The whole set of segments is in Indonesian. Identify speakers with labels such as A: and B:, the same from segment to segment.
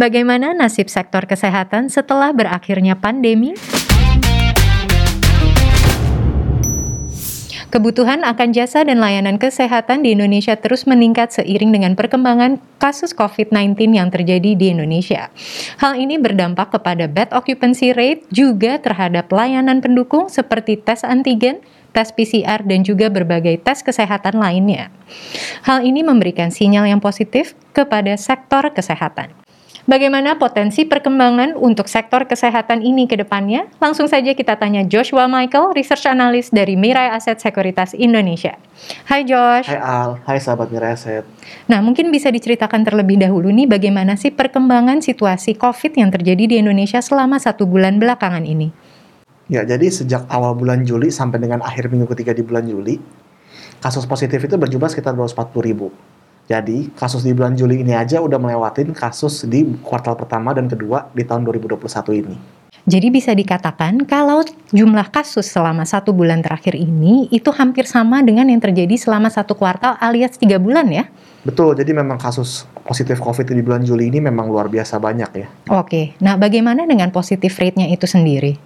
A: Bagaimana nasib sektor kesehatan setelah berakhirnya pandemi? Kebutuhan akan jasa dan layanan kesehatan di Indonesia terus meningkat seiring dengan perkembangan kasus COVID-19 yang terjadi di Indonesia. Hal ini berdampak kepada bed occupancy rate juga terhadap layanan pendukung seperti tes antigen, tes PCR, dan juga berbagai tes kesehatan lainnya. Hal ini memberikan sinyal yang positif kepada sektor kesehatan. Bagaimana potensi perkembangan untuk sektor kesehatan ini ke depannya? Langsung saja kita tanya Joshua Michael, Research Analyst dari Mirai Aset Sekuritas Indonesia. Hai Josh.
B: Hai Al, hai sahabat Mirai Aset.
A: Nah, mungkin bisa diceritakan terlebih dahulu nih bagaimana sih perkembangan situasi COVID yang terjadi di Indonesia selama satu bulan belakangan ini?
B: Ya, jadi sejak awal bulan Juli sampai dengan akhir minggu ketiga di bulan Juli, kasus positif itu berjumlah sekitar 240 ribu. Jadi, kasus di bulan Juli ini aja udah melewatin kasus di kuartal pertama dan kedua di tahun 2021 ini.
A: Jadi bisa dikatakan kalau jumlah kasus selama satu bulan terakhir ini itu hampir sama dengan yang terjadi selama satu kuartal alias tiga bulan ya?
B: Betul, jadi memang kasus positif COVID di bulan Juli ini memang luar biasa banyak ya.
A: Oke, nah bagaimana dengan positif rate-nya itu sendiri?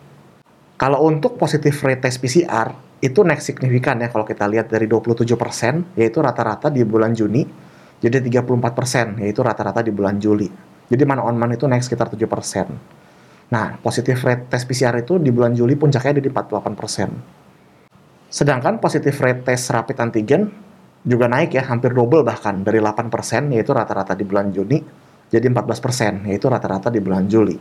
B: Kalau untuk positif rate tes PCR, itu naik signifikan ya kalau kita lihat dari 27% yaitu rata-rata di bulan Juni jadi 34 persen, yaitu rata-rata di bulan Juli. Jadi man on man itu naik sekitar 7 persen. Nah, positif rate tes PCR itu di bulan Juli puncaknya ada di 48 persen. Sedangkan positif rate tes rapid antigen juga naik ya, hampir double bahkan, dari 8 persen, yaitu rata-rata di bulan Juni, jadi 14 persen, yaitu rata-rata di bulan Juli.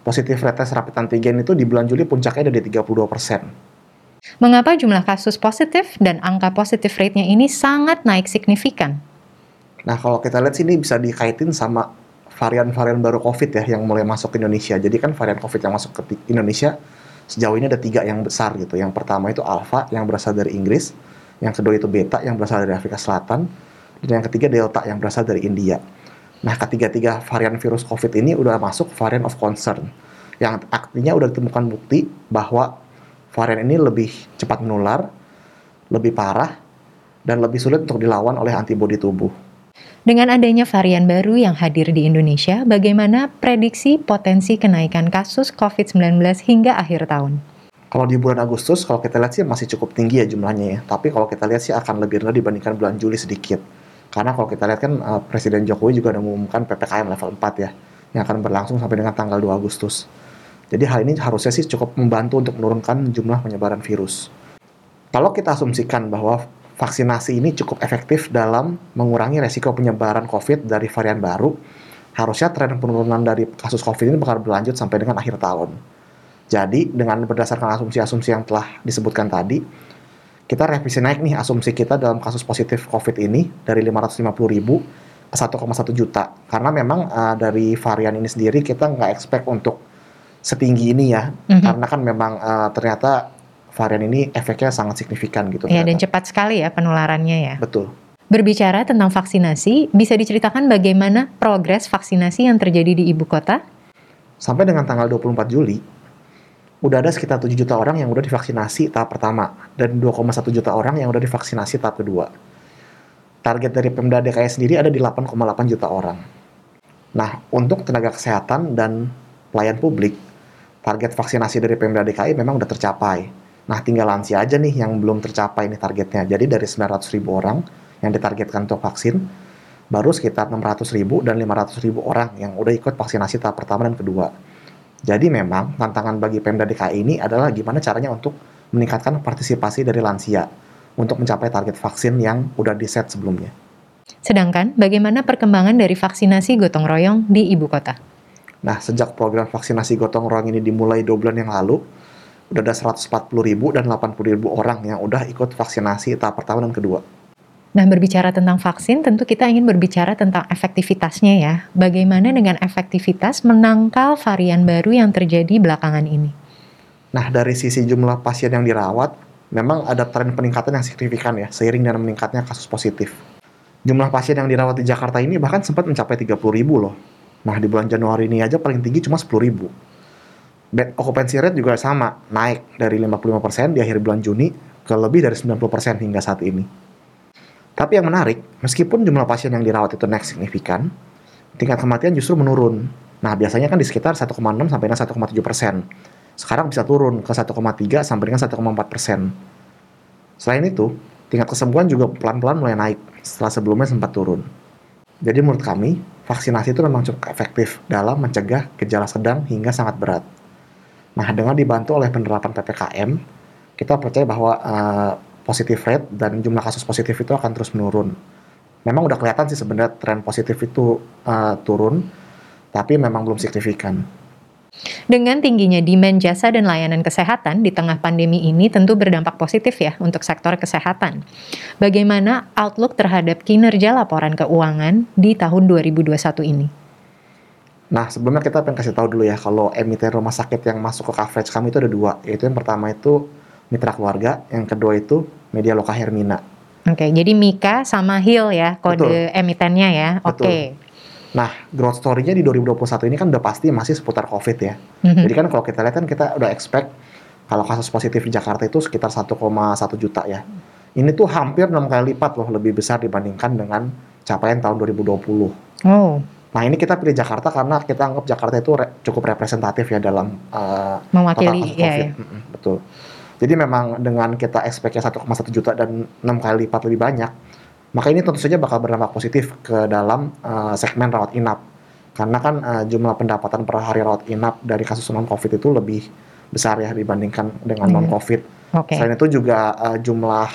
B: Positif rate tes rapid antigen itu di bulan Juli puncaknya ada di 32 persen.
A: Mengapa jumlah kasus positif dan angka positif rate-nya ini sangat naik signifikan?
B: Nah, kalau kita lihat sini bisa dikaitin sama varian-varian baru COVID ya yang mulai masuk ke Indonesia. Jadi kan varian COVID yang masuk ke Indonesia sejauh ini ada tiga yang besar gitu. Yang pertama itu Alpha yang berasal dari Inggris, yang kedua itu Beta yang berasal dari Afrika Selatan, dan yang ketiga Delta yang berasal dari India. Nah, ketiga-tiga varian virus COVID ini udah masuk varian of concern, yang artinya udah ditemukan bukti bahwa varian ini lebih cepat menular, lebih parah, dan lebih sulit untuk dilawan oleh antibodi tubuh.
A: Dengan adanya varian baru yang hadir di Indonesia, bagaimana prediksi potensi kenaikan kasus COVID-19 hingga akhir tahun?
B: Kalau di bulan Agustus, kalau kita lihat sih masih cukup tinggi ya jumlahnya ya. Tapi kalau kita lihat sih akan lebih rendah dibandingkan bulan Juli sedikit. Karena kalau kita lihat kan uh, Presiden Jokowi juga sudah mengumumkan PPKM level 4 ya, yang akan berlangsung sampai dengan tanggal 2 Agustus. Jadi hal ini harusnya sih cukup membantu untuk menurunkan jumlah penyebaran virus. Kalau kita asumsikan bahwa vaksinasi ini cukup efektif dalam mengurangi resiko penyebaran COVID dari varian baru, harusnya tren penurunan dari kasus COVID ini bakal berlanjut sampai dengan akhir tahun. Jadi, dengan berdasarkan asumsi-asumsi yang telah disebutkan tadi, kita revisi naik nih asumsi kita dalam kasus positif COVID ini dari 550 ribu ke 1,1 juta. Karena memang uh, dari varian ini sendiri kita nggak expect untuk setinggi ini ya. Mm -hmm. Karena kan memang uh, ternyata varian ini efeknya sangat signifikan gitu.
A: Iya dan cepat sekali ya penularannya ya.
B: Betul.
A: Berbicara tentang vaksinasi, bisa diceritakan bagaimana progres vaksinasi yang terjadi di ibu kota?
B: Sampai dengan tanggal 24 Juli, udah ada sekitar 7 juta orang yang udah divaksinasi tahap pertama dan 2,1 juta orang yang udah divaksinasi tahap kedua. Target dari Pemda DKI sendiri ada di 8,8 juta orang. Nah, untuk tenaga kesehatan dan pelayan publik, target vaksinasi dari Pemda DKI memang udah tercapai Nah, tinggal lansia aja nih yang belum tercapai nih targetnya. Jadi dari 900 ribu orang yang ditargetkan untuk vaksin, baru sekitar 600 ribu dan 500 ribu orang yang udah ikut vaksinasi tahap pertama dan kedua. Jadi memang tantangan bagi Pemda DKI ini adalah gimana caranya untuk meningkatkan partisipasi dari lansia untuk mencapai target vaksin yang udah diset sebelumnya.
A: Sedangkan bagaimana perkembangan dari vaksinasi gotong royong di ibu kota?
B: Nah, sejak program vaksinasi gotong royong ini dimulai dua bulan yang lalu, udah ada 140 ribu dan 80 ribu orang yang udah ikut vaksinasi tahap pertama dan kedua.
A: Nah, berbicara tentang vaksin, tentu kita ingin berbicara tentang efektivitasnya ya. Bagaimana dengan efektivitas menangkal varian baru yang terjadi belakangan ini?
B: Nah, dari sisi jumlah pasien yang dirawat, memang ada tren peningkatan yang signifikan ya, seiring dengan meningkatnya kasus positif. Jumlah pasien yang dirawat di Jakarta ini bahkan sempat mencapai 30 ribu loh. Nah, di bulan Januari ini aja paling tinggi cuma 10 ribu bed occupancy rate juga sama, naik dari 55% di akhir bulan Juni ke lebih dari 90% hingga saat ini. Tapi yang menarik, meskipun jumlah pasien yang dirawat itu naik signifikan, tingkat kematian justru menurun. Nah, biasanya kan di sekitar 1,6 sampai dengan 1,7 persen. Sekarang bisa turun ke 1,3 sampai dengan 1,4 persen. Selain itu, tingkat kesembuhan juga pelan-pelan mulai naik setelah sebelumnya sempat turun. Jadi menurut kami, vaksinasi itu memang cukup efektif dalam mencegah gejala sedang hingga sangat berat. Nah, dengan dibantu oleh penerapan PPKM, kita percaya bahwa uh, positif rate dan jumlah kasus positif itu akan terus menurun. Memang udah kelihatan sih sebenarnya tren positif itu uh, turun, tapi memang belum signifikan.
A: Dengan tingginya demand jasa dan layanan kesehatan di tengah pandemi ini tentu berdampak positif ya untuk sektor kesehatan. Bagaimana outlook terhadap kinerja laporan keuangan di tahun 2021 ini?
B: Nah, sebelumnya kita pengen kasih tahu dulu ya, kalau emiten rumah sakit yang masuk ke coverage kami itu ada dua, yaitu yang pertama itu Mitra Keluarga, yang kedua itu Media Loka Hermina.
A: Oke, jadi Mika sama Hill ya kode Betul. emitennya ya. Oke.
B: Nah, growth story-nya di 2021 ini kan udah pasti masih seputar COVID ya. Mm-hmm. Jadi kan kalau kita lihat kan kita udah expect kalau kasus positif di Jakarta itu sekitar 1,1 juta ya. Ini tuh hampir enam kali lipat loh lebih besar dibandingkan dengan capaian tahun 2020. Oh. Nah ini kita pilih Jakarta karena kita anggap Jakarta itu re cukup representatif ya dalam uh,
A: mewakili ya, ya.
B: betul. Jadi memang dengan kita expect 1,1 juta dan enam kali lipat lebih banyak, maka ini tentu saja bakal berdampak positif ke dalam uh, segmen rawat inap. Karena kan uh, jumlah pendapatan per hari rawat inap dari kasus non-COVID itu lebih besar ya dibandingkan dengan hmm. non-COVID. Okay. Selain itu juga uh, jumlah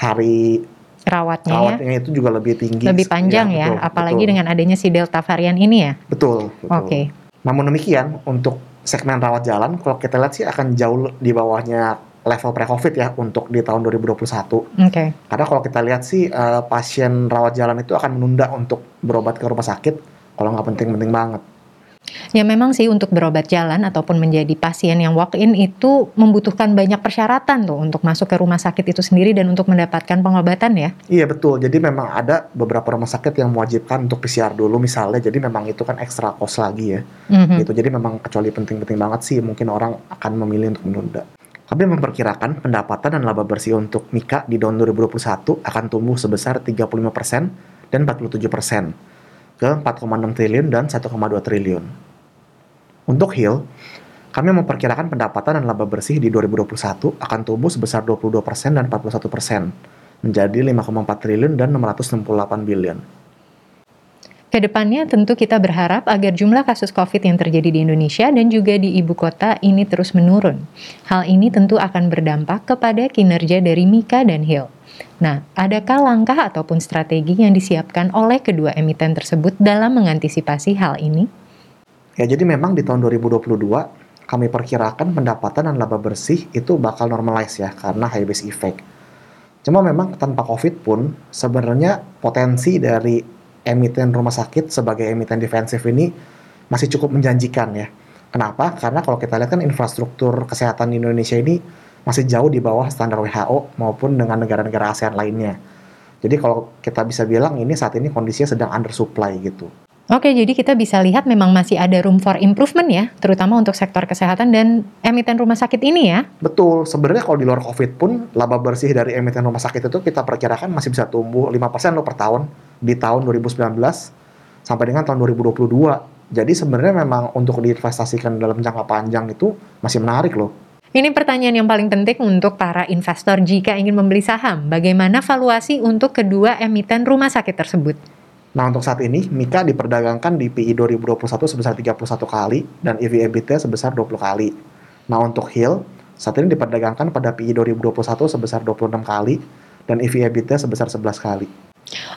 B: hari
A: rawatnya,
B: rawatnya ya? itu juga lebih tinggi.
A: Lebih panjang ya, ya betul, apalagi betul. dengan adanya si Delta varian ini ya.
B: Betul. betul. Oke. Okay. Namun demikian, untuk segmen rawat jalan, kalau kita lihat sih akan jauh di bawahnya level pre-COVID ya untuk di tahun 2021. Oke. Okay. Karena kalau kita lihat sih uh, pasien rawat jalan itu akan menunda untuk berobat ke rumah sakit kalau nggak penting-penting banget.
A: Ya memang sih untuk berobat jalan ataupun menjadi pasien yang walk-in itu membutuhkan banyak persyaratan tuh untuk masuk ke rumah sakit itu sendiri dan untuk mendapatkan pengobatan ya.
B: Iya betul. Jadi memang ada beberapa rumah sakit yang mewajibkan untuk PCR dulu misalnya. Jadi memang itu kan ekstra cost lagi ya. Mm-hmm. Gitu. Jadi memang kecuali penting-penting banget sih mungkin orang akan memilih untuk menunda. Kami memperkirakan pendapatan dan laba bersih untuk Mika di tahun 2021 akan tumbuh sebesar 35% dan 47% ke 4,6 triliun dan 1,2 triliun. Untuk Hill, kami memperkirakan pendapatan dan laba bersih di 2021 akan tumbuh sebesar 22% dan 41% menjadi 5,4 triliun dan 668 billion.
A: Ke depannya tentu kita berharap agar jumlah kasus COVID yang terjadi di Indonesia dan juga di ibu kota ini terus menurun. Hal ini tentu akan berdampak kepada kinerja dari Mika dan Hill. Nah, adakah langkah ataupun strategi yang disiapkan oleh kedua emiten tersebut dalam mengantisipasi hal ini?
B: Ya, jadi memang di tahun 2022 kami perkirakan pendapatan dan laba bersih itu bakal normalize ya karena high base effect. Cuma memang tanpa COVID pun sebenarnya potensi dari emiten rumah sakit sebagai emiten defensif ini masih cukup menjanjikan ya. Kenapa? Karena kalau kita lihat kan infrastruktur kesehatan di Indonesia ini masih jauh di bawah standar WHO maupun dengan negara-negara ASEAN lainnya. Jadi kalau kita bisa bilang ini saat ini kondisinya sedang undersupply gitu.
A: Oke, jadi kita bisa lihat memang masih ada room for improvement ya, terutama untuk sektor kesehatan dan emiten rumah sakit ini ya.
B: Betul, sebenarnya kalau di luar COVID pun laba bersih dari emiten rumah sakit itu kita perkirakan masih bisa tumbuh 5% loh per tahun di tahun 2019 sampai dengan tahun 2022. Jadi sebenarnya memang untuk diinvestasikan dalam jangka panjang itu masih menarik loh.
A: Ini pertanyaan yang paling penting untuk para investor jika ingin membeli saham. Bagaimana valuasi untuk kedua emiten rumah sakit tersebut?
B: Nah untuk saat ini Mika diperdagangkan di PI 2021 sebesar 31 kali dan EV EBITDA sebesar 20 kali. Nah untuk Hill saat ini diperdagangkan pada PI 2021 sebesar 26 kali dan EV EBITDA sebesar 11 kali.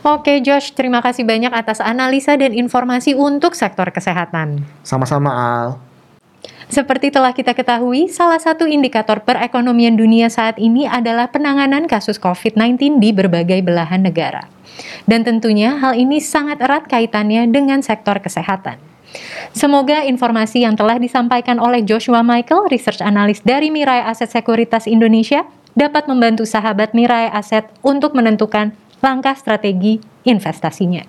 A: Oke Josh, terima kasih banyak atas analisa dan informasi untuk sektor kesehatan.
B: Sama-sama Al.
A: Seperti telah kita ketahui, salah satu indikator perekonomian dunia saat ini adalah penanganan kasus COVID-19 di berbagai belahan negara. Dan tentunya hal ini sangat erat kaitannya dengan sektor kesehatan. Semoga informasi yang telah disampaikan oleh Joshua Michael, research analyst dari Mirai Aset Sekuritas Indonesia, dapat membantu sahabat Mirai Aset untuk menentukan langkah strategi investasinya.